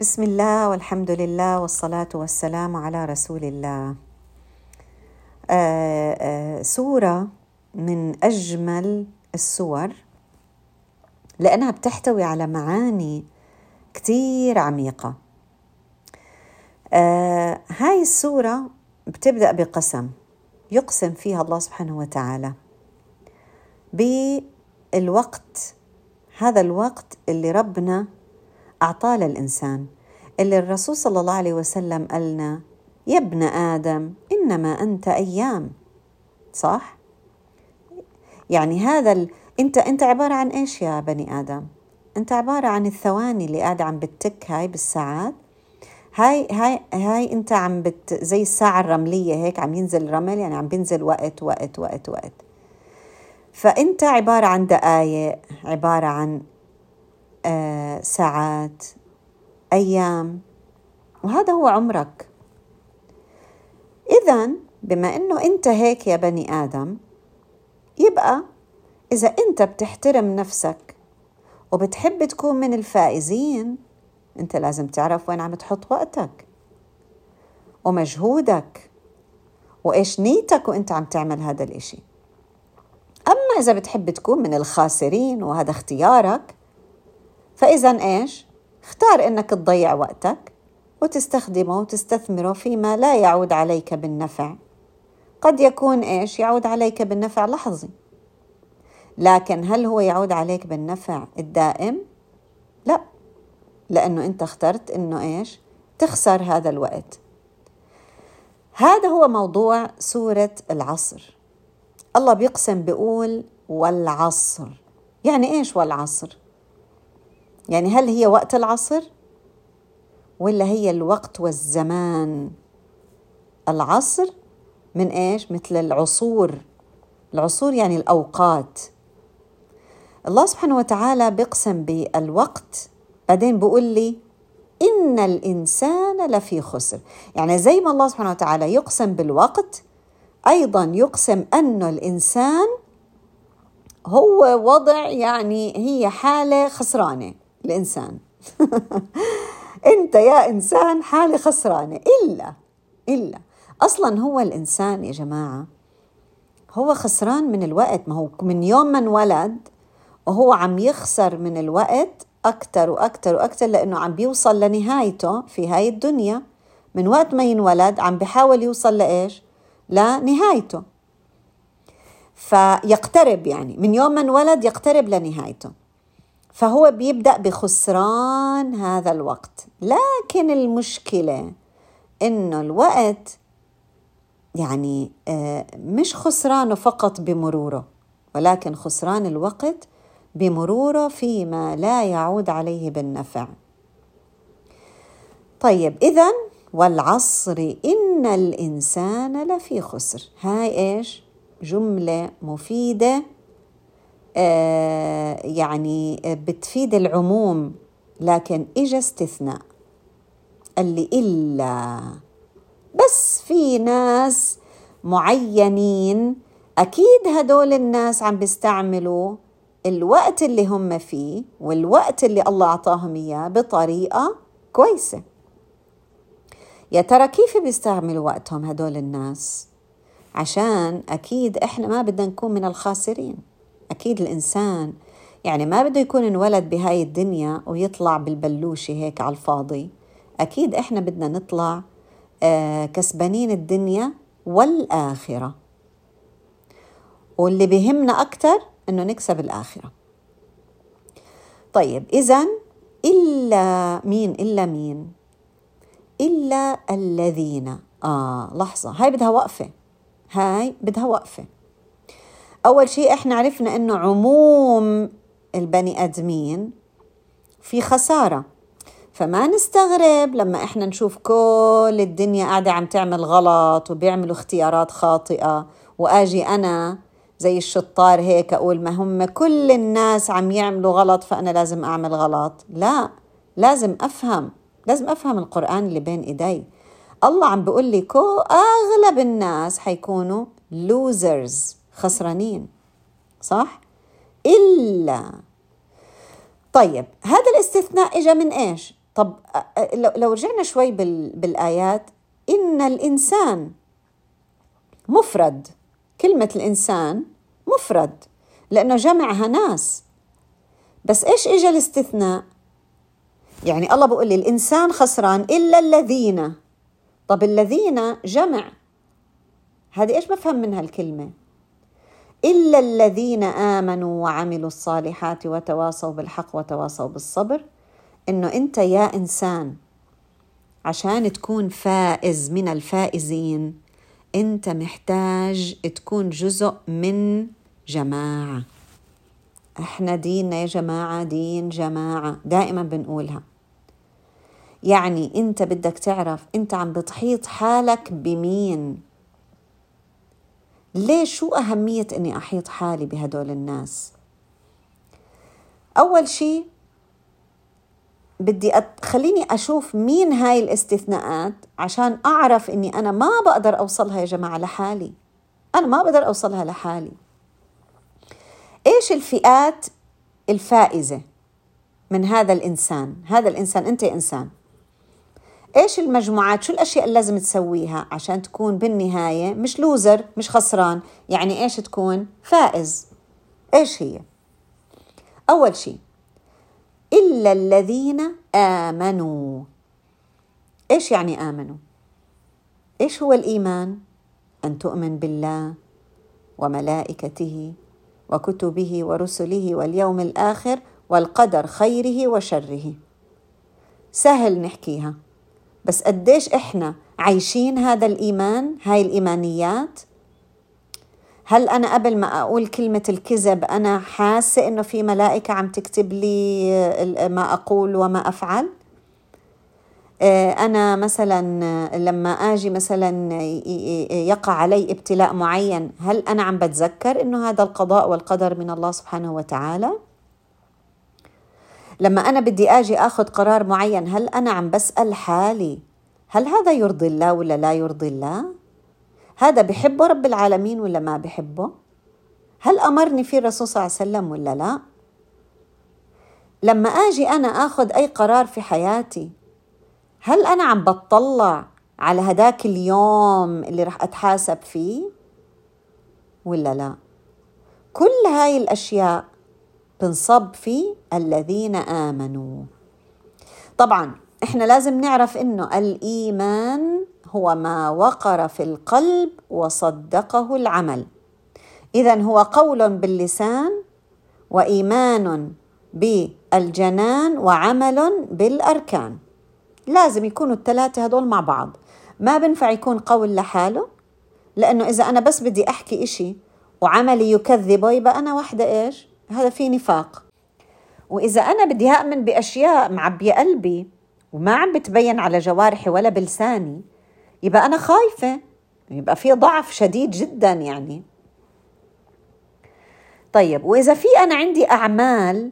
بسم الله والحمد لله والصلاة والسلام على رسول الله. سورة من أجمل السور لأنها بتحتوي على معاني كتير عميقة. هاي السورة بتبدأ بقسم يقسم فيها الله سبحانه وتعالى بالوقت هذا الوقت اللي ربنا أعطاه للإنسان اللي الرسول صلى الله عليه وسلم قالنا يا ابن آدم إنما أنت أيام صح؟ يعني هذا ال... أنت أنت عبارة عن إيش يا بني آدم؟ أنت عبارة عن الثواني اللي قاعدة عم بتك هاي بالساعات هاي هاي هاي أنت عم بت زي الساعة الرملية هيك عم ينزل رمل يعني عم بينزل وقت وقت وقت وقت فأنت عبارة عن دقايق عبارة عن ساعات أيام. وهذا هو عمرك. إذا بما أنه أنت هيك يا بني آدم يبقى إذا أنت بتحترم نفسك وبتحب تكون من الفائزين أنت لازم تعرف وين عم تحط وقتك ومجهودك وإيش نيتك وأنت عم تعمل هذا الإشي. أما إذا بتحب تكون من الخاسرين وهذا اختيارك فإذا إيش؟ اختار إنك تضيع وقتك وتستخدمه وتستثمره فيما لا يعود عليك بالنفع قد يكون إيش؟ يعود عليك بالنفع لحظي لكن هل هو يعود عليك بالنفع الدائم؟ لا لأنه أنت اخترت إنه إيش؟ تخسر هذا الوقت هذا هو موضوع سورة العصر الله بيقسم بيقول والعصر يعني إيش والعصر؟ يعني هل هي وقت العصر ولا هي الوقت والزمان؟ العصر من إيش؟ مثل العصور. العصور يعني الأوقات. الله سبحانه وتعالى بيقسم بالوقت. بعدين بيقول لي إن الإنسان لفي خسر. يعني زي ما الله سبحانه وتعالى يقسم بالوقت أيضا يقسم انه الإنسان هو وضع يعني هي حالة خسرانة. الإنسان. أنت يا إنسان حالة خسرانة. إلا إلا. أصلا هو الإنسان يا جماعة هو خسران من الوقت. ما هو من يوم ما انولد وهو عم يخسر من الوقت أكثر وأكثر وأكثر لأنه عم بيوصل لنهايته في هاي الدنيا. من وقت ما ينولد عم بحاول يوصل لإيش؟ لنهايته. فيقترب يعني من يوم ما انولد يقترب لنهايته. فهو بيبدأ بخسران هذا الوقت. لكن المشكلة إنه الوقت يعني مش خسرانه فقط بمروره ولكن خسران الوقت بمروره فيما لا يعود عليه بالنفع. طيب اذا والعصر إن الإنسان لفي خسر. هاي إيش؟ جملة مفيدة. آه يعني بتفيد العموم لكن إجا استثناء. اللي إلا. بس في ناس معينين أكيد هدول الناس عم بيستعملوا الوقت اللي هم فيه والوقت اللي الله أعطاهم إياه بطريقة كويسة. يا ترى كيف بيستعملوا وقتهم هدول الناس؟ عشان أكيد إحنا ما بدنا نكون من الخاسرين. أكيد الإنسان يعني ما بده يكون انولد بهاي الدنيا ويطلع بالبلوشة هيك على الفاضي. أكيد إحنا بدنا نطلع آه كسبانين الدنيا والآخرة. واللي بيهمنا أكتر إنه نكسب الآخرة. طيب إذا إلا مين؟ إلا مين؟ إلا الذين. آه لحظة هاي بدها وقفة. هاي بدها وقفة. أول شيء إحنا عرفنا إنه عموم البني آدمين في خسارة. فما نستغرب لما إحنا نشوف كل الدنيا قاعدة عم تعمل غلط وبيعملوا اختيارات خاطئة. وآجي أنا زي الشطار هيك أقول ما هم كل الناس عم يعملوا غلط فأنا لازم أعمل غلط. لا لازم أفهم لازم أفهم القرآن اللي بين إيدي. الله عم بيقول لي كو أغلب الناس حيكونوا losers. خسرانين صح؟ إلا. طيب هذا الاستثناء إجا من إيش؟ طب لو رجعنا شوي بالآيات إن الإنسان مفرد كلمة الإنسان مفرد لأنه جمعها ناس. بس إيش إجا الاستثناء؟ يعني الله بيقول لي الإنسان خسران إلا الذين. طب الذين جمع هذه إيش بفهم منها الكلمة إلا الذين آمنوا وعملوا الصالحات وتواصوا بالحق وتواصوا بالصبر إنه أنت يا إنسان عشان تكون فائز من الفائزين أنت محتاج تكون جزء من جماعة. إحنا ديننا يا جماعة دين جماعة دائما بنقولها. يعني أنت بدك تعرف أنت عم بتحيط حالك بمين؟ ليش شو أهمية إني أحيط حالي بهدول الناس؟ أول شيء بدي أت... خليني أشوف مين هاي الاستثناءات عشان أعرف إني أنا ما بقدر أوصلها يا جماعة لحالي. أنا ما بقدر أوصلها لحالي. إيش الفئات الفائزة من هذا الإنسان؟ هذا الإنسان أنت إنسان. إيش المجموعات؟ شو الأشياء اللي لازم تسويها عشان تكون بالنهاية مش لوزر مش خسران؟ يعني إيش تكون؟ فائز. إيش هي؟ أول شيء إلا الذين آمنوا. إيش يعني آمنوا؟ إيش هو الإيمان؟ أن تؤمن بالله وملائكته وكتبه ورسله واليوم الآخر والقدر خيره وشره. سهل نحكيها. بس قديش إحنا عايشين هذا الإيمان هاي الإيمانيات؟ هل أنا قبل ما أقول كلمة الكذب أنا حاسة إنه في ملائكة عم تكتب لي ما أقول وما أفعل؟ آه، أنا مثلا لما آجي مثلا يقع علي ابتلاء معين هل أنا عم بتذكر إنه هذا القضاء والقدر من الله سبحانه وتعالى؟ لما أنا بدي أجي أخذ قرار معين هل أنا عم بسأل حالي هل هذا يرضي الله ولا لا يرضي الله؟ هذا بحبه رب العالمين ولا ما بحبه؟ هل أمرني فيه الرسول صلى الله عليه وسلم ولا لا؟ لما أجي أنا أخذ أي قرار في حياتي هل أنا عم بطلع على هداك اليوم اللي رح أتحاسب فيه ولا لا؟ كل هاي الأشياء بنصب في الذين آمنوا. طبعا إحنا لازم نعرف إنه الإيمان هو ما وقر في القلب وصدقه العمل. اذا هو قول باللسان وإيمان بالجنان وعمل بالأركان. لازم يكونوا الثلاثه هدول مع بعض. ما بنفع يكون قول لحاله لأنه إذا أنا بس بدي أحكي إشي وعملي يكذبه يبقى أنا وحدة إيش؟ هذا في نفاق. وإذا أنا بدي أؤمن بأشياء معبية قلبي وما عم بتبين على جوارحي ولا بلساني يبقى أنا خايفة يبقى في ضعف شديد جدا يعني طيب وإذا في أنا عندي أعمال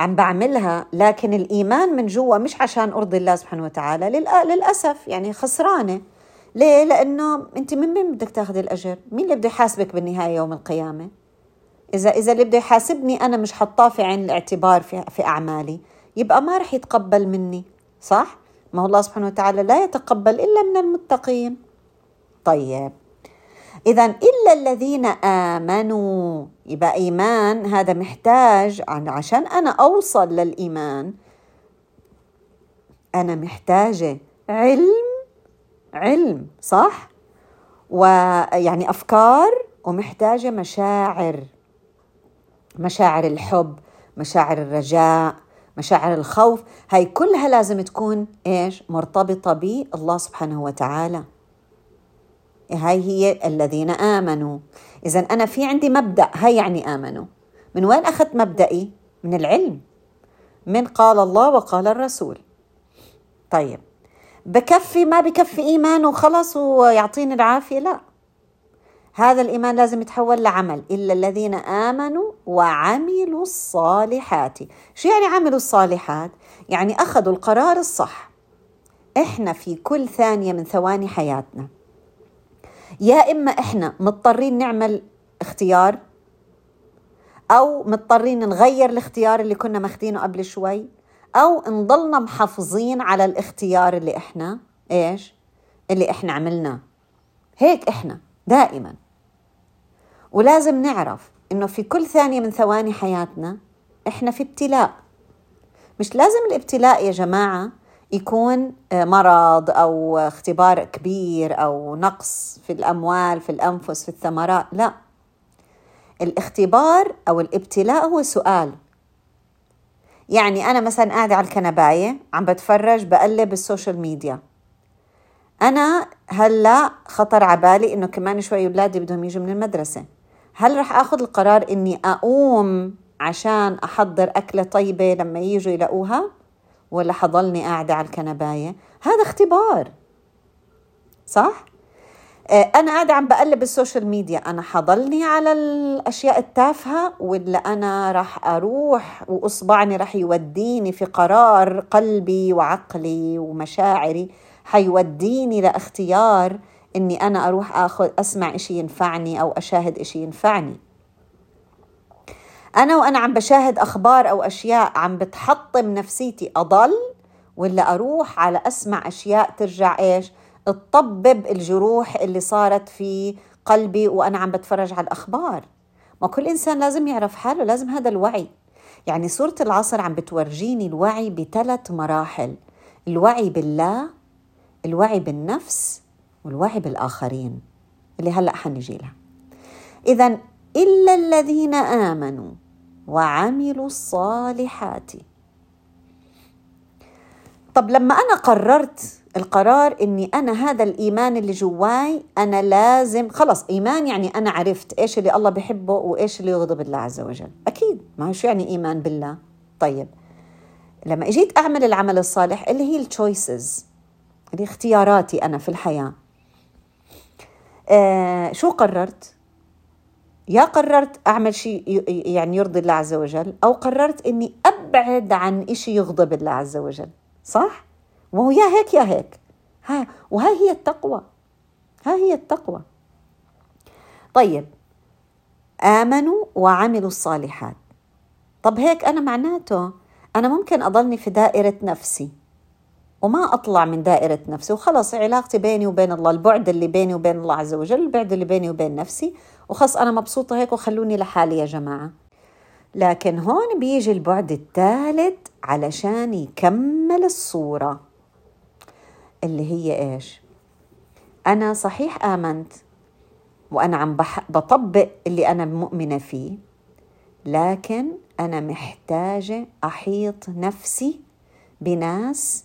عم بعملها لكن الإيمان من جوا مش عشان أرضي الله سبحانه وتعالى للأسف يعني خسرانة ليه؟ لأنه أنت من مين بدك تاخذ الأجر؟ مين اللي بده يحاسبك بالنهاية يوم القيامة؟ إذا إذا اللي بده يحاسبني أنا مش حطاه في عين الاعتبار في, في أعمالي يبقى ما رح يتقبل مني صح؟ ما هو الله سبحانه وتعالى لا يتقبل إلا من المتقين طيب إذا إلا الذين آمنوا يبقى إيمان هذا محتاج عشان أنا أوصل للإيمان أنا محتاجة علم علم صح؟ ويعني أفكار ومحتاجة مشاعر مشاعر الحب مشاعر الرجاء مشاعر الخوف هاي كلها لازم تكون إيش؟ مرتبطة بالله سبحانه وتعالى. هاي هي الذين آمنوا. إذا أنا في عندي مبدأ هاي يعني آمنوا. من وين أخذت مبدئي؟ من العلم. من قال الله وقال الرسول. طيب بكفي ما بكفي ايمان وخلص ويعطيني العافية؟ لا. هذا الإيمان لازم يتحول لعمل. إلا الذين آمنوا وعملوا الصالحات. شو يعني عملوا الصالحات؟ يعني أخذوا القرار الصح. إحنا في كل ثانية من ثواني حياتنا. يا إما إحنا مضطرين نعمل اختيار أو مضطرين نغير الاختيار اللي كنا ماخذينه قبل شوي أو نضلنا محافظين على الاختيار اللي إحنا إيش؟ اللي إحنا عملناه. هيك إحنا دائما. ولازم نعرف إنه في كل ثانية من ثواني حياتنا إحنا في ابتلاء. مش لازم الابتلاء يا جماعة يكون آه، مرض أو اختبار كبير أو نقص في الأموال في الأنفس في الثمرات لا. الاختبار أو الابتلاء هو سؤال. يعني أنا مثلا قاعدة على الكنباية عم بتفرج بقلب السوشيال ميديا. أنا هلأ خطر على بالي إنه كمان شوي أولادي بدهم يجوا من المدرسة. هل رح آخذ القرار إني أقوم عشان أحضر أكلة طيبة لما يجوا يلاقوها؟ ولا حضلني قاعدة على الكنباية؟ هذا اختبار. صح؟ آه، أنا قاعدة عم بقلب السوشيال ميديا. أنا حضلني على الأشياء التافهة ولا أنا راح أروح وأصبعني راح يوديني في قرار قلبي وعقلي ومشاعري؟ حيوديني لإختيار إني أنا أروح أخذ أسمع إشي ينفعني أو أشاهد إشي ينفعني. أنا وأنا عم بشاهد أخبار أو أشياء عم بتحطم نفسيتي أضل ولا أروح على أسمع أشياء ترجع إيش؟ تطبب الجروح اللي صارت في قلبي وأنا عم بتفرج على الأخبار. ما كل إنسان لازم يعرف حاله لازم هذا الوعي. يعني سورة العصر عم بتورجيني الوعي بثلاث مراحل. الوعي بالله الوعي بالنفس والوعي بالآخرين اللي هلأ حنجي لها. إذا إلا الذين آمنوا وعملوا الصالحات. طب لما أنا قررت القرار إني أنا هذا الإيمان اللي جواي أنا لازم خلص إيمان يعني أنا عرفت إيش اللي الله بحبه وإيش اللي يغضب الله عز وجل. أكيد ما شو يعني إيمان بالله. طيب لما إجيت أعمل العمل الصالح اللي هي التشويسز اللي اختياراتي أنا في الحياة. آه شو قررت؟ يا قررت أعمل شيء يعني يرضي الله عز وجل أو قررت إني أبعد عن شيء يغضب الله عز وجل صح؟ وهو يا هيك يا هيك. ها وهاي هي التقوى. ها هي التقوى. طيب آمنوا وعملوا الصالحات. طب هيك أنا معناته أنا ممكن أضلني في دائرة نفسي. وما أطلع من دائرة نفسي. وخلص علاقتي بيني وبين الله البعد اللي بيني وبين الله عز وجل البعد اللي بيني وبين نفسي. وخلص أنا مبسوطة هيك وخلوني لحالي يا جماعة. لكن هون بيجي البعد الثالث علشان يكمل الصورة اللي هي إيش؟ أنا صحيح آمنت وأنا عم بطبق اللي أنا مؤمنة فيه لكن أنا محتاجة أحيط نفسي بناس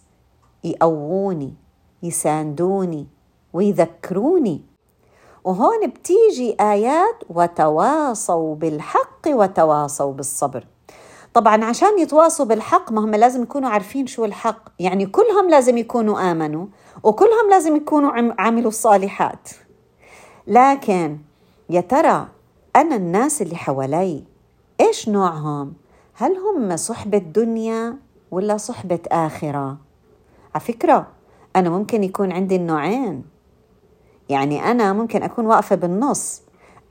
يقووني يساندوني ويذكروني وهون بتيجي آيات وتواصوا بالحق وتواصوا بالصبر طبعا عشان يتواصوا بالحق ما هم لازم يكونوا عارفين شو الحق يعني كلهم لازم يكونوا آمنوا وكلهم لازم يكونوا عملوا الصالحات لكن يا ترى أنا الناس اللي حوالي إيش نوعهم؟ هل هم صحبة دنيا ولا صحبة آخرة؟ على فكرة أنا ممكن يكون عندي النوعين. يعني أنا ممكن أكون واقفة بالنص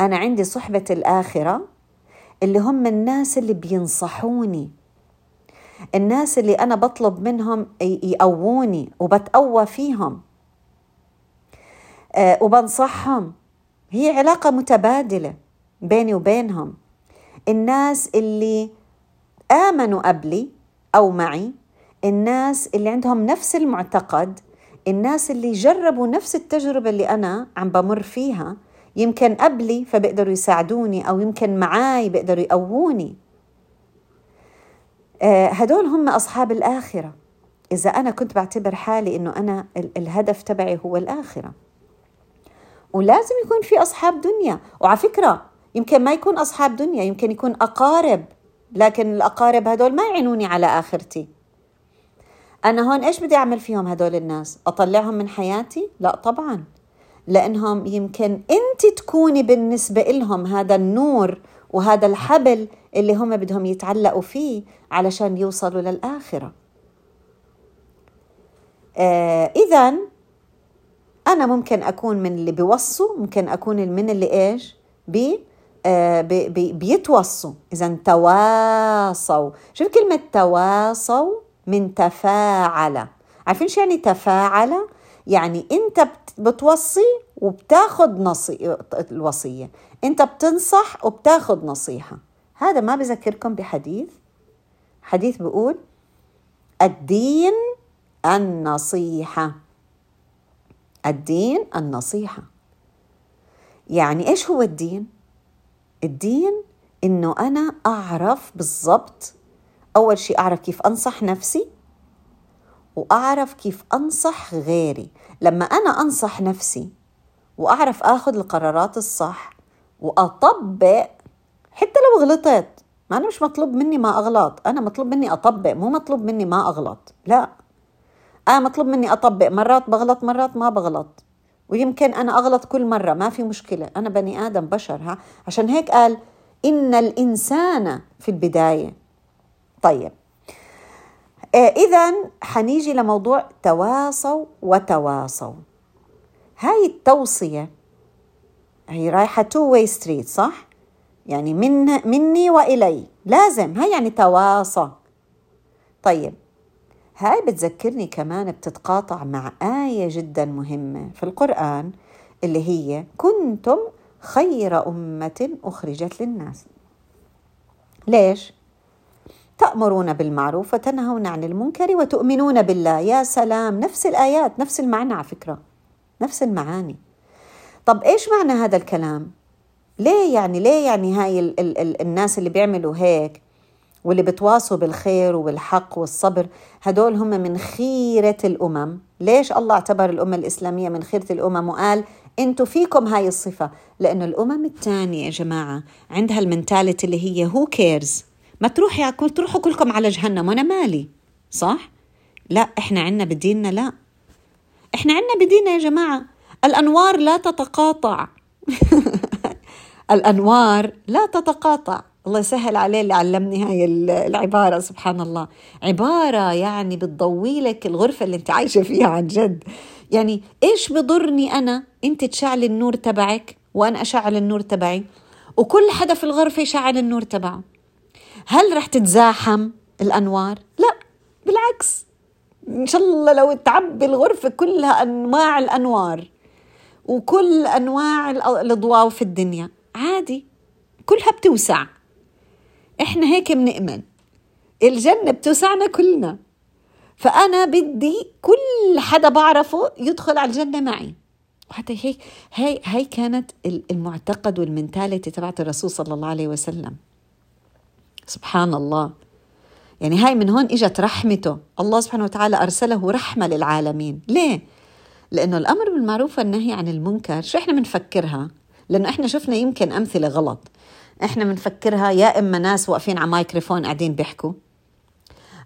أنا عندي صحبة الآخرة اللي هم الناس اللي بينصحوني. الناس اللي أنا بطلب منهم يقووني وبتقوى فيهم. أه وبنصحهم. هي علاقة متبادلة بيني وبينهم. الناس اللي آمنوا قبلي أو معي الناس اللي عندهم نفس المعتقد الناس اللي جربوا نفس التجربة اللي أنا عم بمر فيها يمكن قبلي فبيقدروا يساعدوني أو يمكن معاي بيقدروا يقووني. آه، هدول هم أصحاب الآخرة. إذا أنا كنت بعتبر حالي إنه أنا الهدف تبعي هو الآخرة. ولازم يكون في أصحاب دنيا. وعلى فكرة يمكن ما يكون أصحاب دنيا يمكن يكون أقارب لكن الأقارب هدول ما يعينوني على آخرتي. أنا هون إيش بدي أعمل فيهم هدول الناس؟ أطلعهم من حياتي؟ لا طبعا. لأنهم يمكن أنت تكوني بالنسبة لهم هذا النور وهذا الحبل اللي هم بدهم يتعلقوا فيه علشان يوصلوا للآخرة. آه إذا أنا ممكن أكون من اللي بيوصوا ممكن أكون من اللي إيش؟ بي آه بي بي بيتوصوا. إذا تواصوا. شوف كلمة تواصوا. من تفاعل. عارفين شو يعني تفاعل؟ يعني انت بتوصي وبتاخذ نصي الوصية. انت بتنصح وبتاخذ نصيحة. هذا ما بذكركم بحديث. حديث بيقول الدين النصيحة. الدين النصيحة. يعني إيش هو الدين؟ الدين إنه أنا أعرف بالضبط أول شيء أعرف كيف أنصح نفسي وأعرف كيف أنصح غيري. لما أنا أنصح نفسي وأعرف آخذ القرارات الصح وأطبق حتى لو غلطت ما أنا مش مطلوب مني ما أغلط. أنا مطلوب مني أطبق مو مطلوب مني ما أغلط. لا أنا مطلوب مني أطبق. مرات بغلط مرات ما بغلط. ويمكن أنا أغلط كل مرة ما في مشكلة. أنا بني آدم بشر ها؟ عشان هيك قال إن الإنسان في البداية طيب. آه اذا حنيجي لموضوع تواصوا وتواصوا. هاي التوصية هي رايحة two way street صح؟ يعني من مني وإلي. لازم هاي يعني تواصى طيب. هاي بتذكرني كمان بتتقاطع مع آية جدا مهمة في القرآن اللي هي كنتم خير أمة أخرجت للناس. ليش؟ تأمرون بالمعروف وتنهون عن المنكر وتؤمنون بالله. يا سلام نفس الآيات نفس المعنى على فكرة نفس المعاني. طب إيش معنى هذا الكلام؟ ليه يعني ليه يعني هاي ال ال ال الناس اللي بيعملوا هيك واللي بتواصوا بالخير والحق والصبر؟ هدول هم من خيرة الأمم. ليش الله اعتبر الأمة الإسلامية من خيرة الأمم؟ وقال إنتوا فيكم هاي الصفة. لأنه الأمم الثانية يا جماعة عندها ال mentality اللي هي who cares ما تروح يا تروحوا كلكم على جهنم وأنا مالي صح؟ لا إحنا عنا بديننا لا. إحنا عنا بديننا يا جماعة. الأنوار لا تتقاطع. الأنوار لا تتقاطع. الله يسهل عليه اللي علمني هاي العبارة سبحان الله عبارة يعني بتضوي لك الغرفة اللي أنت عايشة فيها عن جد. يعني إيش بضرني أنا؟ أنت تشعل النور تبعك وأنا أشعل النور تبعي. وكل حدا في الغرفة يشعل النور تبعه. هل رح تتزاحم الأنوار؟ لا بالعكس. إن شاء الله لو تعبي الغرفة كلها أنواع الأنوار وكل أنواع الأضواء في الدنيا عادي كلها بتوسع. إحنا هيك بنأمن. الجنة بتوسعنا كلنا. فأنا بدي كل حدا بعرفه يدخل على الجنة معي. وحتى هيك هي هي كانت المعتقد والمنتاليتي تبعت الرسول صلى الله عليه وسلم. سبحان الله. يعني هاي من هون إجت رحمته. الله سبحانه وتعالى أرسله رحمة للعالمين. ليه؟ لأنه الأمر بالمعروف والنهي عن المنكر شو إحنا بنفكرها لأنه إحنا شفنا يمكن أمثلة غلط. إحنا بنفكرها يا إما ناس واقفين على مايكروفون قاعدين بيحكوا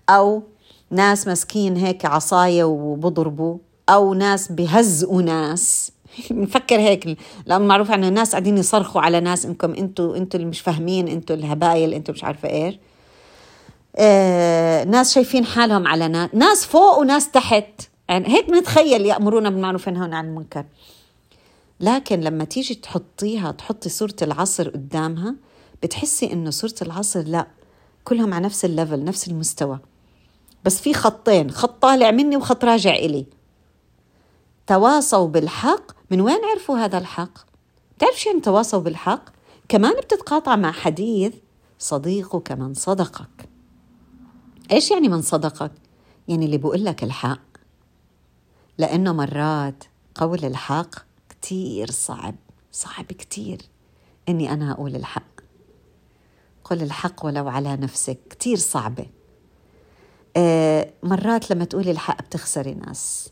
أو ناس مسكين هيك عصاية وبضربوا أو ناس بهزقوا ناس. بنفكر هيك. لأنه معروف عن الناس قاعدين يصرخوا على ناس إنكم أنتوا أنتوا اللي مش فاهمين أنتوا الهبايل أنتوا مش عارفة إيش. آه، ناس شايفين حالهم على ناس ناس فوق وناس تحت. يعني هيك نتخيل يأمرون بالمعروف وينهون عن المنكر. لكن لما تيجي تحطيها تحطي صورة العصر قدامها بتحسي إنه صورة العصر لا كلهم على نفس الليفل نفس المستوى. بس في خطين خط طالع مني وخط راجع إلي. تواصوا بالحق من وين عرفوا هذا الحق؟ بتعرف شو يعني تواصوا بالحق؟ كمان بتتقاطع مع حديث صديقك من صدقك. إيش يعني من صدقك؟ يعني اللي بقول لك الحق. لأنه مرات قول الحق كتير صعب صعب كتير إني أنا أقول الحق. قل الحق ولو على نفسك كتير صعبة. آه مرات لما تقولي الحق بتخسري ناس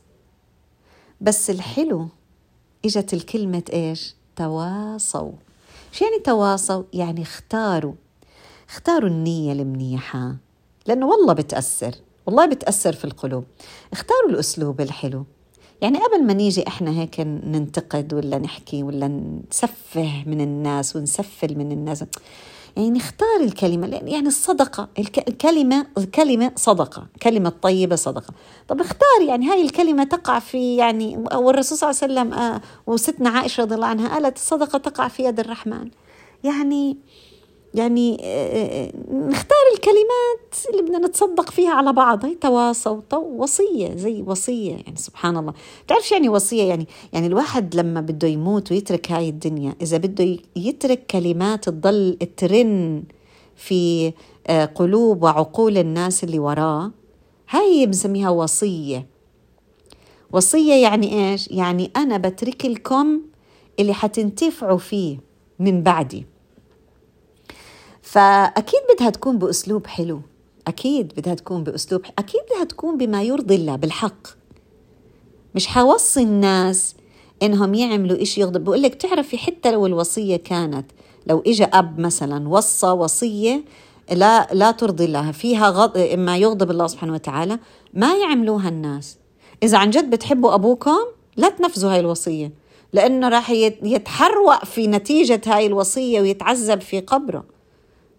بس الحلو إجت الكلمة إيش؟ تواصوا. شو يعني تواصوا؟ يعني اختاروا. اختاروا النية المنيحة. لأنه والله بتأثر. والله بتأثر في القلوب. اختاروا الأسلوب الحلو. يعني قبل ما نيجي إحنا هيك ننتقد ولا نحكي ولا نسفه من الناس ونسفل من الناس يعني نختار الكلمة يعني الصدقة الكلمة الكلمة صدقة كلمة طيبة صدقة. طب اختار يعني هاي الكلمة تقع في يعني والرسول صلى الله عليه وسلم آه وستنا عائشة رضي الله عنها قالت الصدقة تقع في يد الرحمن. يعني يعني آه، نختار الكلمات اللي بدنا نتصدق فيها على بعض. هي تواصوا وصية زي وصية يعني سبحان الله بتعرف يعني وصية؟ يعني يعني الواحد لما بده يموت ويترك هاي الدنيا إذا بده يترك كلمات تضل ترن في آه، قلوب وعقول الناس اللي وراه هاي بنسميها وصية. وصية يعني إيش؟ يعني أنا بترك لكم اللي حتنتفعوا فيه من بعدي. فأكيد بدها تكون بأسلوب حلو. أكيد بدها تكون بأسلوب أكيد بدها تكون بما يرضي الله بالحق. مش حوصي الناس إنهم يعملوا إشي يغضب. بقول لك تعرفي حتى لو الوصية كانت لو إجا أب مثلا وصى وصية لا لا ترضي الله فيها غض ما يغضب الله سبحانه وتعالى ما يعملوها الناس. إذا عن جد بتحبوا أبوكم لا تنفذوا هاي الوصية لأنه راح يتحروق في نتيجة هاي الوصية ويتعذب في قبره.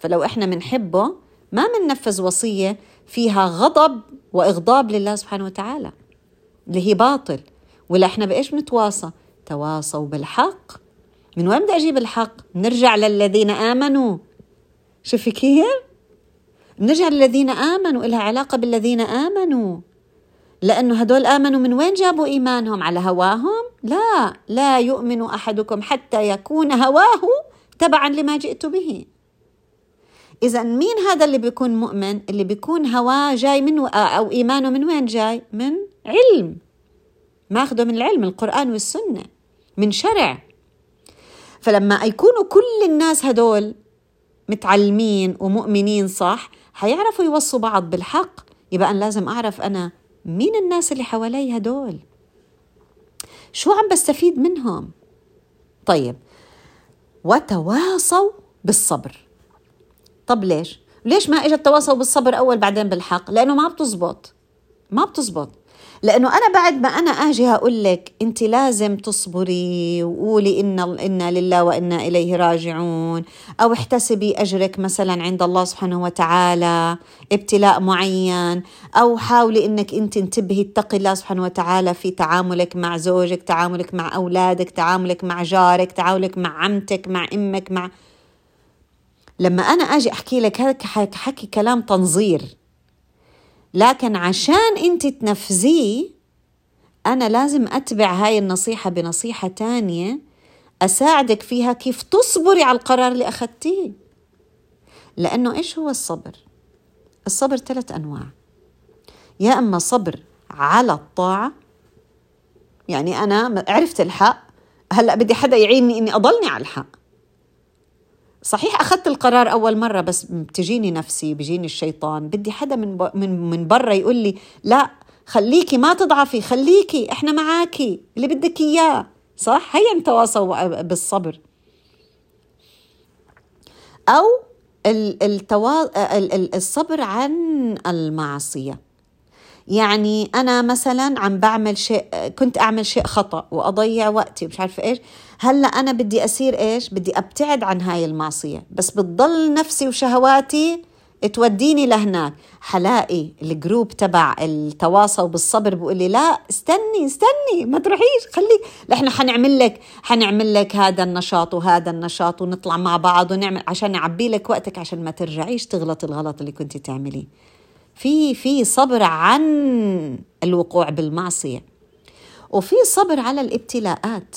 فلو إحنا بنحبه ما بننفذ وصية فيها غضب وإغضاب لله سبحانه وتعالى اللي هي باطل. ولا إحنا بإيش بنتواصى؟ تواصوا بالحق. من وين بدي أجيب الحق؟ نرجع للذين آمنوا. شوفي كيف نرجع للذين آمنوا إلها علاقة بالذين آمنوا. لأنه هدول آمنوا من وين جابوا إيمانهم؟ على هواهم؟ لا لا يؤمن أحدكم حتى يكون هواه تبعا لما جئت به. إذا مين هذا اللي بيكون مؤمن؟ اللي بيكون هواه جاي من أو إيمانه من وين جاي؟ من علم. ماخذه من العلم القرآن والسنة من شرع. فلما يكونوا كل الناس هدول متعلمين ومؤمنين صح حيعرفوا يوصوا بعض بالحق. يبقى أنا لازم أعرف أنا مين الناس اللي حوالي هدول شو عم بستفيد منهم؟ طيب وتواصوا بالصبر. طب ليش؟ ليش ما اجى التواصل بالصبر أول بعدين بالحق؟ لأنه ما بتزبط. ما بتزبط. لأنه أنا بعد ما أنا آجي أقول لك أنت لازم تصبري وقولي إن إنا لله وإنا إليه راجعون. أو احتسبي أجرك مثلا عند الله سبحانه وتعالى ابتلاء معين. أو حاولي إنك أنت انتبهي اتقي الله سبحانه وتعالى في تعاملك مع زوجك تعاملك مع أولادك تعاملك مع جارك تعاملك مع عمتك مع أمك مع لما أنا أجي أحكي لك هيك حكي كلام تنظير لكن عشان أنت تنفذيه أنا لازم أتبع هاي النصيحة بنصيحة تانية أساعدك فيها كيف تصبري على القرار اللي أخذتيه. لأنه إيش هو الصبر؟ الصبر ثلاث أنواع. يا أما صبر على الطاعة يعني أنا عرفت الحق هلأ بدي حدا يعيني إني أضلني على الحق. صحيح أخذت القرار أول مرة بس بتجيني نفسي بيجيني الشيطان. بدي حدا من من من برا يقول لي لا خليكي ما تضعفي خليكي إحنا معاكي اللي بدك إياه. صح؟ هيا نتواصوا بالصبر. أو التوا... الصبر عن المعصية. يعني أنا مثلا عم بعمل شيء كنت أعمل شيء خطأ وأضيع وقتي مش عارفة إيش. هلا أنا بدي اصير إيش؟ بدي أبتعد عن هاي المعصية. بس بتضل نفسي وشهواتي توديني لهناك. حلاقي الجروب تبع التواصل بالصبر بقول لي لا استني استني ما تروحيش خليك إحنا حنعمل لك حنعمل لك هذا النشاط وهذا النشاط ونطلع مع بعض ونعمل عشان نعبي لك وقتك عشان ما ترجعيش تغلط الغلط اللي كنت تعمليه. في في صبر عن الوقوع بالمعصية. وفي صبر على الابتلاءات.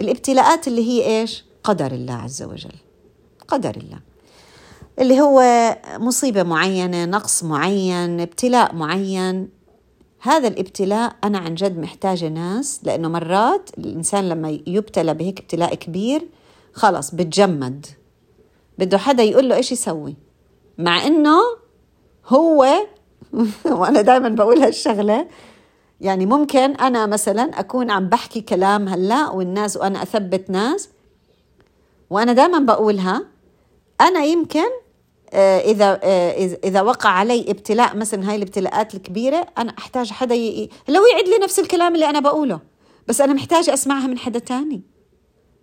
الابتلاءات اللي هي إيش؟ قدر الله عز وجل. قدر الله. اللي هو مصيبة معينة نقص معين ابتلاء معين. هذا الابتلاء أنا عن جد محتاجة ناس لأنه مرات الإنسان لما يبتلى بهيك ابتلاء كبير خلص بتجمد. بده حدا يقول له إيش يسوي؟ مع إنه هو وأنا دائما بقول هالشغلة يعني ممكن أنا مثلا أكون عم بحكي كلام هلأ والناس وأنا أثبت ناس وأنا دائما بقولها أنا يمكن آه، آه، إذا وقع علي ابتلاء مثلا هاي الابتلاءات الكبيرة أنا أحتاج حدا ي... لو يعيد لي نفس الكلام اللي أنا بقوله بس أنا محتاجه أسمعها من حدا تاني.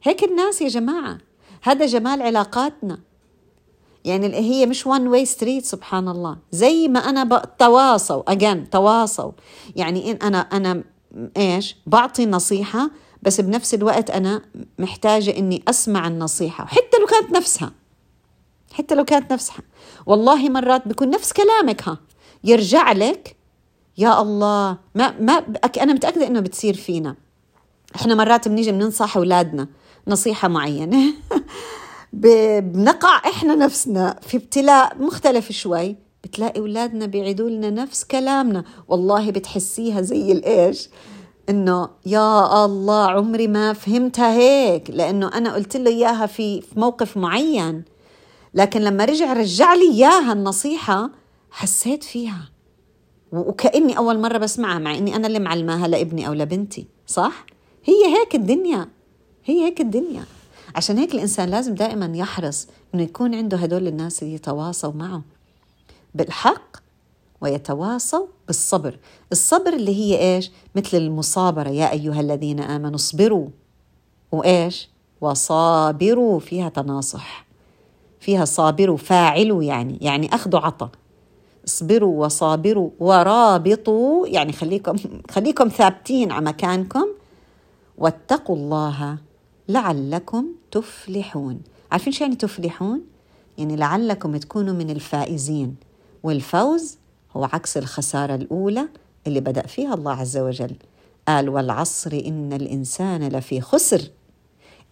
هيك الناس يا جماعة هذا جمال علاقاتنا. يعني هي مش one way street سبحان الله. زي ما أنا تواصوا again تواصوا يعني إن أنا أنا إيش؟ بعطي نصيحة بس بنفس الوقت أنا محتاجة إني أسمع النصيحة حتى لو كانت نفسها. حتى لو كانت نفس والله مرات بيكون نفس كلامك ها. يرجع لك يا الله ما ما أنا متأكدة إنه بتصير فينا. إحنا مرات بنيجي بننصح أولادنا نصيحة معينة. بنقع إحنا نفسنا في ابتلاء مختلف شوي بتلاقي أولادنا بيعيدوا لنا نفس كلامنا. والله بتحسيها زي الإيش؟ إنه يا الله عمري ما فهمتها هيك لأنه أنا قلت له إياها في موقف معين. لكن لما رجع رجع لي إياها النصيحة حسيت فيها. وكأني أول مرة بسمعها مع إني أنا اللي معلماها لابني أو لبنتي صح؟ هي هيك الدنيا هي هيك الدنيا. عشان هيك الإنسان لازم دائما يحرص إنه يكون عنده هدول الناس اللي يتواصوا معه بالحق ويتواصوا بالصبر. الصبر اللي هي إيش؟ مثل المصابرة. يا أيها الذين آمنوا اصبروا. وإيش؟ وصابروا. فيها تناصح. فيها صابروا فاعلوا يعني. يعني أخذوا عطا اصبروا وصابروا ورابطوا. يعني خليكم خليكم ثابتين على مكانكم. واتقوا الله لعلكم تفلحون عارفين شو يعني تفلحون يعني لعلكم تكونوا من الفائزين. والفوز هو عكس الخسارة الأولى اللي بدأ فيها الله عز وجل. قال والعصر إن الإنسان لفي خسر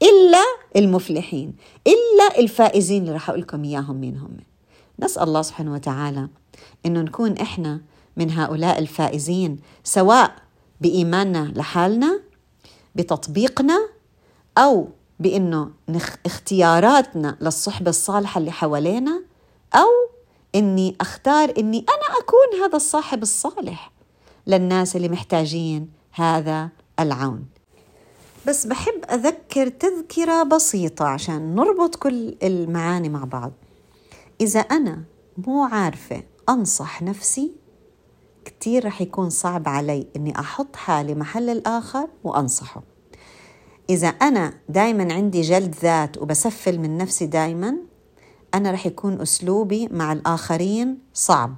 إلا المفلحين إلا الفائزين اللي راح أقول لكم إياهم مين هم. نسأل الله سبحانه وتعالى إنه نكون إحنا من هؤلاء الفائزين سواء بإيماننا لحالنا بتطبيقنا أو بإنه اختياراتنا للصحبة الصالحة اللي حوالينا أو إني أختار إني أنا أكون هذا الصاحب الصالح للناس اللي محتاجين هذا العون. بس بحب أذكر تذكرة بسيطة عشان نربط كل المعاني مع بعض. إذا أنا مو عارفة أنصح نفسي كتير رح يكون صعب علي إني أحط حالي محل الآخر وأنصحه. إذا أنا دائما عندي جلد ذات وبسفل من نفسي دائما أنا رح يكون أسلوبي مع الآخرين صعب.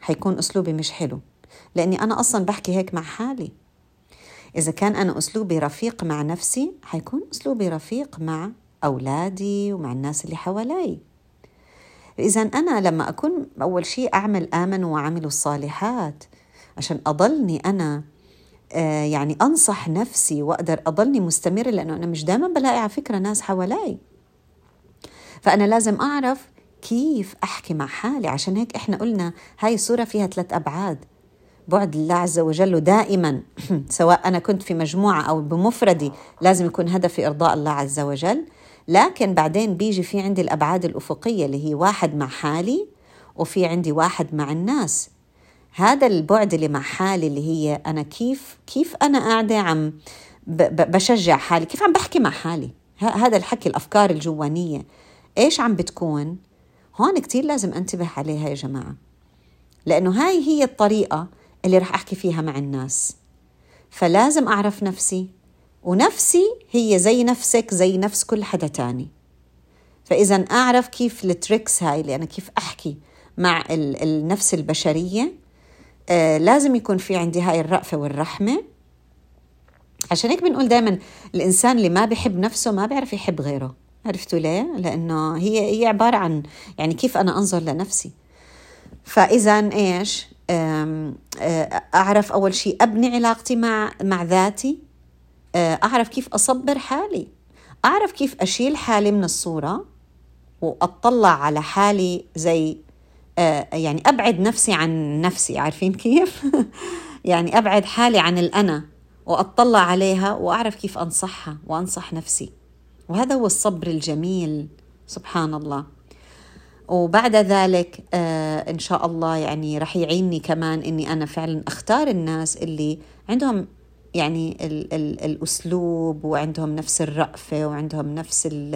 حيكون أسلوبي مش حلو. لأني أنا أصلا بحكي هيك مع حالي. إذا كان أنا أسلوبي رفيق مع نفسي حيكون أسلوبي رفيق مع أولادي ومع الناس اللي حوالي. إذا أنا لما أكون أول شيء أعمل آمنوا وعملوا الصالحات عشان أضلني أنا يعني أنصح نفسي وأقدر أضلني مستمرة لأنه أنا مش دائما بلاقي على فكرة ناس حوالي. فأنا لازم أعرف كيف أحكي مع حالي. عشان هيك إحنا قلنا هاي الصورة فيها ثلاث أبعاد. بعد الله عز وجل دائما سواء أنا كنت في مجموعة أو بمفردي لازم يكون هدفي إرضاء الله عز وجل. لكن بعدين بيجي في عندي الأبعاد الأفقية اللي هي واحد مع حالي وفي عندي واحد مع الناس. هذا البعد اللي مع حالي اللي هي أنا كيف كيف أنا قاعدة عم بشجع حالي كيف عم بحكي مع حالي؟ هذا الحكي الأفكار الجوانية إيش عم بتكون؟ هون كتير لازم أنتبه عليها يا جماعة لأنه هاي هي الطريقة اللي رح أحكي فيها مع الناس. فلازم أعرف نفسي ونفسي هي زي نفسك زي نفس كل حدا تاني. فإذا أعرف كيف التريكس هاي اللي أنا كيف أحكي مع النفس البشرية آه لازم يكون في عندي هاي الرأفة والرحمة. عشان هيك بنقول دائما الإنسان اللي ما بيحب نفسه ما بيعرف يحب غيره. عرفتوا ليه؟ لأنه هي هي عبارة عن يعني كيف أنا أنظر لنفسي. فإذا إيش؟ أعرف أول شيء أبني علاقتي مع مع ذاتي. أعرف كيف أصبر حالي. أعرف كيف أشيل حالي من الصورة وأطلع على حالي زي يعني أبعد نفسي عن نفسي عارفين كيف؟ يعني أبعد حالي عن الأنا وأطلع عليها وأعرف كيف أنصحها وأنصح نفسي وهذا هو الصبر الجميل سبحان الله وبعد ذلك آه إن شاء الله يعني رح يعيني كمان إني أنا فعلا أختار الناس اللي عندهم يعني ال ال الأسلوب وعندهم نفس الرأفة وعندهم نفس ال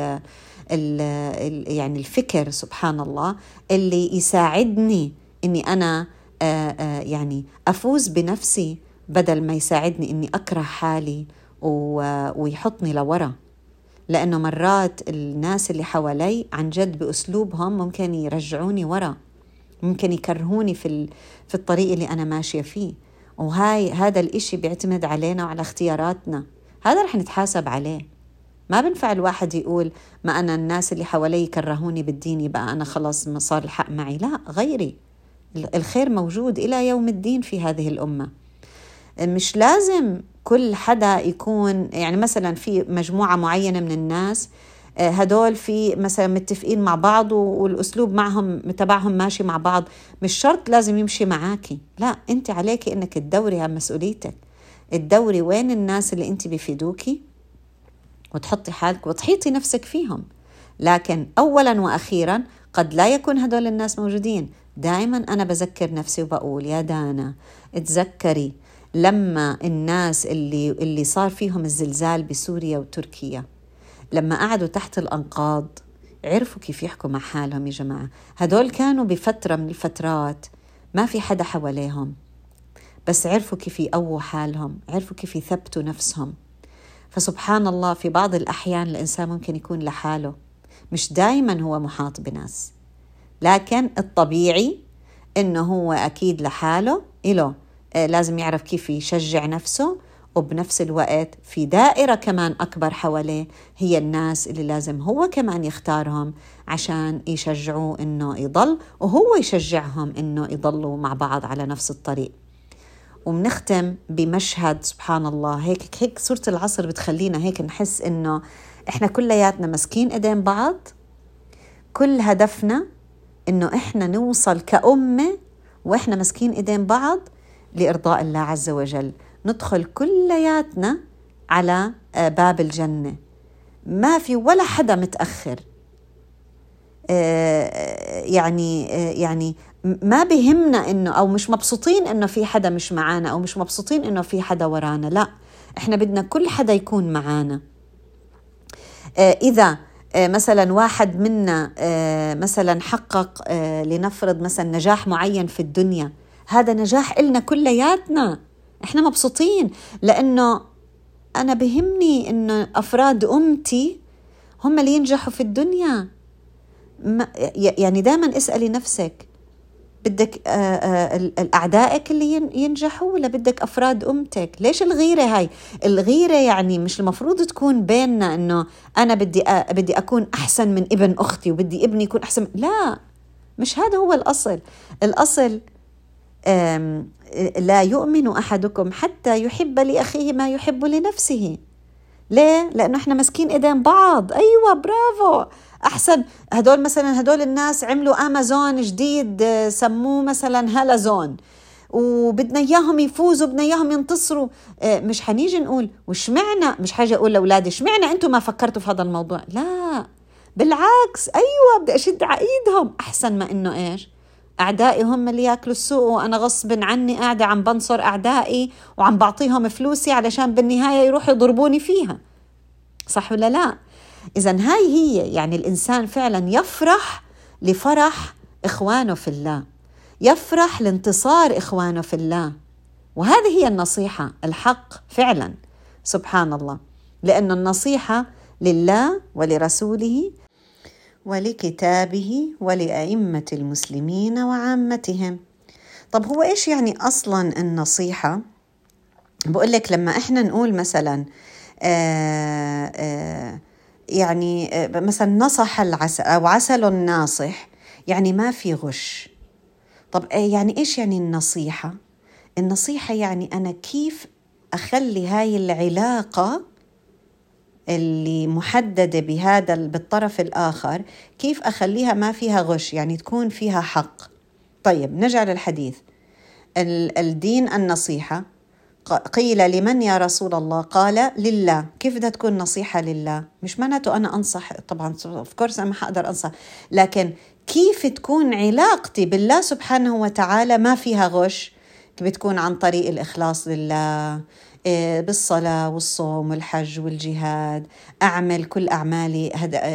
ال ال يعني الفكر سبحان الله اللي يساعدني إني أنا آه آه يعني أفوز بنفسي بدل ما يساعدني إني أكره حالي ويحطني لورا. لأنه مرات الناس اللي حوالي عن جد بأسلوبهم ممكن يرجعوني ورا ممكن يكرهوني في في الطريق اللي أنا ماشية فيه. وهاي هذا الإشي بيعتمد علينا وعلى اختياراتنا. هذا رح نتحاسب عليه. ما بنفع الواحد يقول ما أنا الناس اللي حوالي كرهوني بالدين يبقى أنا خلاص ما صار الحق معي. لا غيري. الخير موجود إلى يوم الدين في هذه الأمة. مش لازم كل حدا يكون يعني مثلا في مجموعة معينة من الناس هدول في مثلا متفقين مع بعض والأسلوب معهم تبعهم ماشي مع بعض. مش شرط لازم يمشي معاكي. لا أنت عليكي إنك تدوري عن مسؤوليتك. تدوري وين الناس اللي أنت بيفيدوكي وتحطي حالك وتحيطي نفسك فيهم. لكن اولا وأخيرا قد لا يكون هدول الناس موجودين. دائما أنا بذكر نفسي وبقول يا دانا تذكري لما الناس اللي اللي صار فيهم الزلزال بسوريا وتركيا لما قعدوا تحت الأنقاض عرفوا كيف يحكوا مع حالهم يا جماعة. هدول كانوا بفترة من الفترات ما في حدا حواليهم. بس عرفوا كيف يقووا حالهم عرفوا كيف يثبتوا نفسهم. فسبحان الله في بعض الأحيان الإنسان ممكن يكون لحاله مش دائما هو محاط بناس. لكن الطبيعي إنه هو أكيد لحاله إله آه، لازم يعرف كيف يشجع نفسه وبنفس الوقت في دائرة كمان أكبر حواليه هي الناس اللي لازم هو كمان يختارهم عشان يشجعوه إنه يضل وهو يشجعهم إنه يضلوا مع بعض على نفس الطريق. وبنختم بمشهد سبحان الله هيك هيك سورة العصر بتخلينا هيك نحس إنه إحنا كلياتنا ماسكين إيدين بعض. كل هدفنا إنه إحنا نوصل كأمة وإحنا ماسكين إيدين بعض لإرضاء الله عز وجل. ندخل كلياتنا على آه، باب الجنة. ما في ولا حدا متأخر. آه، يعني آه، يعني ما بهمنا إنه أو مش مبسوطين إنه في حدا مش معانا أو مش مبسوطين إنه في حدا ورانا. لا إحنا بدنا كل حدا يكون معانا. إذا مثلا واحد منا مثلا حقق لنفرض مثلا نجاح معين في الدنيا هذا نجاح إلنا كلياتنا. إحنا مبسوطين لأنه أنا بهمني إنه أفراد أمتي هم اللي ينجحوا في الدنيا. ما يعني دائما اسألي نفسك بدك آه، آه، الأعدائك اللي ينجحوا ولا بدك أفراد أمتك؟ ليش الغيرة هاي؟ الغيرة يعني مش المفروض تكون بيننا إنه أنا بدي بدي أكون أحسن من ابن أختي وبدي ابني يكون أحسن. لا مش هذا هو الأصل. الأصل لا يؤمن أحدكم حتى يحب لأخيه ما يحب لنفسه. ليه؟ لأنه إحنا ماسكين إيدين بعض. أيوه برافو. أحسن. هدول مثلا هدول الناس عملوا أمازون جديد سموه مثلا هلا زون وبدنا إياهم يفوزوا بدنا إياهم ينتصروا. آه، مش حنيجي نقول وش معنى؟ مش حاجة أقول لأولادي إيش معنى أنتم ما فكرتوا في هذا الموضوع؟ لا. بالعكس. أيوه بدي أشد عايدهم أحسن ما إنه إيش؟ أعدائي هم اللي ياكلوا السوق وأنا غصب عني قاعدة عم بنصر أعدائي وعم بعطيهم فلوسي علشان بالنهاية يروحوا يضربوني فيها. صح ولا لا؟ إذا هاي هي يعني الإنسان فعلا يفرح لفرح إخوانه في الله يفرح لانتصار إخوانه في الله. وهذه هي النصيحة الحق فعلا. سبحان الله. لأن النصيحة لله ولرسوله ولكتابه ولأئمة المسلمين وعامتهم طب هو إيش يعني أصلا النصيحة؟ بقول لك لما إحنا نقول مثلا آآ آآ يعني مثلا نصح العسل أو عسل ناصح يعني ما في غش طب يعني إيش يعني النصيحة؟ النصيحة يعني أنا كيف أخلي هاي العلاقة اللي محددة بهذا بالطرف الآخر كيف أخليها ما فيها غش؟ يعني تكون فيها حق. طيب نرجع للحديث. الدين النصيحة. قيل لمن يا رسول الله؟ قال لله. كيف بدها تكون نصيحة لله؟ مش معناته أنا أنصح طبعا اوف كورس أنا ما حقدر أنصح. لكن كيف تكون علاقتي بالله سبحانه وتعالى ما فيها غش؟ بتكون عن طريق الإخلاص لله بالصلاة والصوم والحج والجهاد أعمل كل أعمالي هذا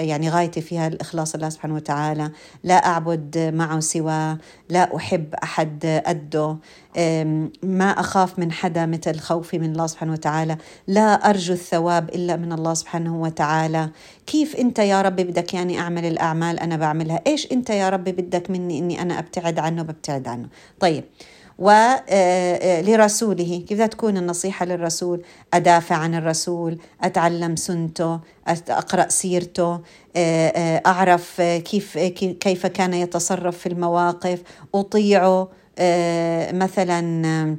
يعني غايتي فيها الإخلاص الله سبحانه وتعالى. لا أعبد معه سواه لا أحب أحد أده. ما أخاف من حدا مثل خوفي من الله سبحانه وتعالى. لا أرجو الثواب إلا من الله سبحانه وتعالى. كيف أنت يا ربي بدك يعني أعمل الأعمال أنا بعملها؟ إيش أنت يا ربي بدك مني أني أنا أبتعد عنه ببتعد عنه؟ طيب ولرسوله كيف تكون النصيحة للرسول؟ أدافع عن الرسول أتعلم سنته أقرأ سيرته أعرف كيف كيف كان يتصرف في المواقف. أطيعه مثلا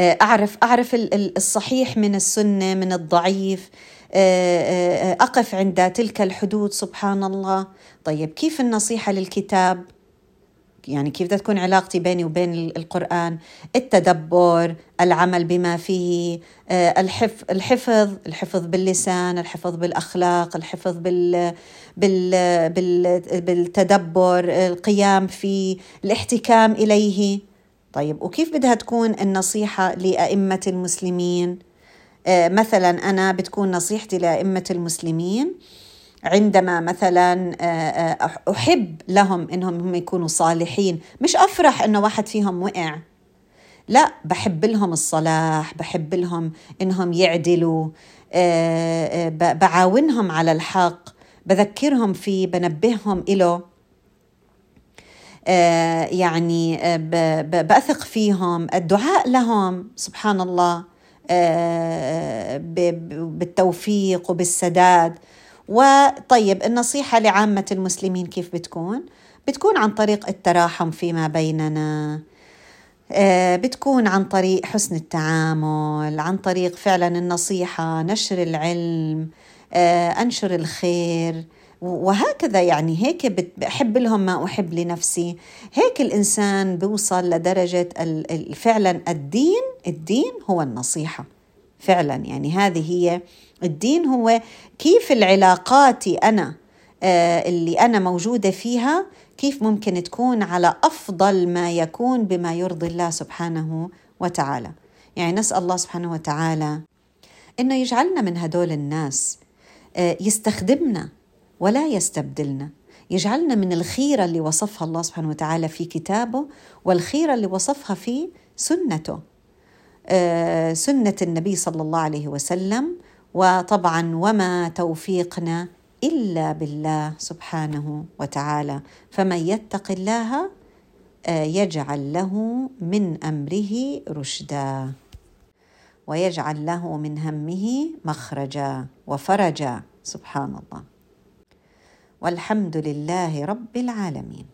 أعرف أعرف الصحيح من السنة من الضعيف. أقف عند تلك الحدود سبحان الله. طيب كيف النصيحة للكتاب؟ يعني كيف بدها تكون علاقتي بيني وبين القرآن التدبر العمل بما فيه الحفظ الحفظ الحفظ باللسان الحفظ بالأخلاق الحفظ بال بال بال بالتدبر القيام في الاحتكام إليه. طيب وكيف بدها تكون النصيحة لأئمة المسلمين؟ مثلا أنا بتكون نصيحتي لأئمة المسلمين عندما مثلا آه، آه، أحب لهم إنهم هم يكونوا صالحين مش أفرح إنه واحد فيهم وقع. لا بحب لهم الصلاح بحب لهم إنهم يعدلوا آه، بعاونهم على الحق بذكرهم فيه بنبههم إله. يعني بأثق فيهم الدعاء لهم سبحان الله بالتوفيق وبالسداد. وطيب النصيحة لعامة المسلمين كيف بتكون؟ بتكون عن طريق التراحم فيما بيننا آه، بتكون عن طريق حسن التعامل عن طريق فعلا النصيحة نشر العلم آه، أنشر الخير وهكذا يعني. هيك بحب لهم ما أحب لنفسي. هيك الإنسان بيوصل لدرجة فعلا الدين الدين هو النصيحة. فعلا. يعني هذه هي الدين هو كيف العلاقات أنا آه، اللي أنا موجودة فيها كيف ممكن تكون على أفضل ما يكون بما يرضي الله سبحانه وتعالى. يعني نسأل الله سبحانه وتعالى إنه يجعلنا من هدول الناس آه، يستخدمنا ولا يستبدلنا. يجعلنا من الخيرة اللي وصفها الله سبحانه وتعالى في كتابه والخيرة اللي وصفها في سنته. آه، سنة النبي صلى الله عليه وسلم. وطبعا وما توفيقنا إلا بالله سبحانه وتعالى. فمن يتق الله آه، يجعل له من أمره رشدا. ويجعل له من همه مخرجا وفرجا. سبحان الله. والحمد لله رب العالمين.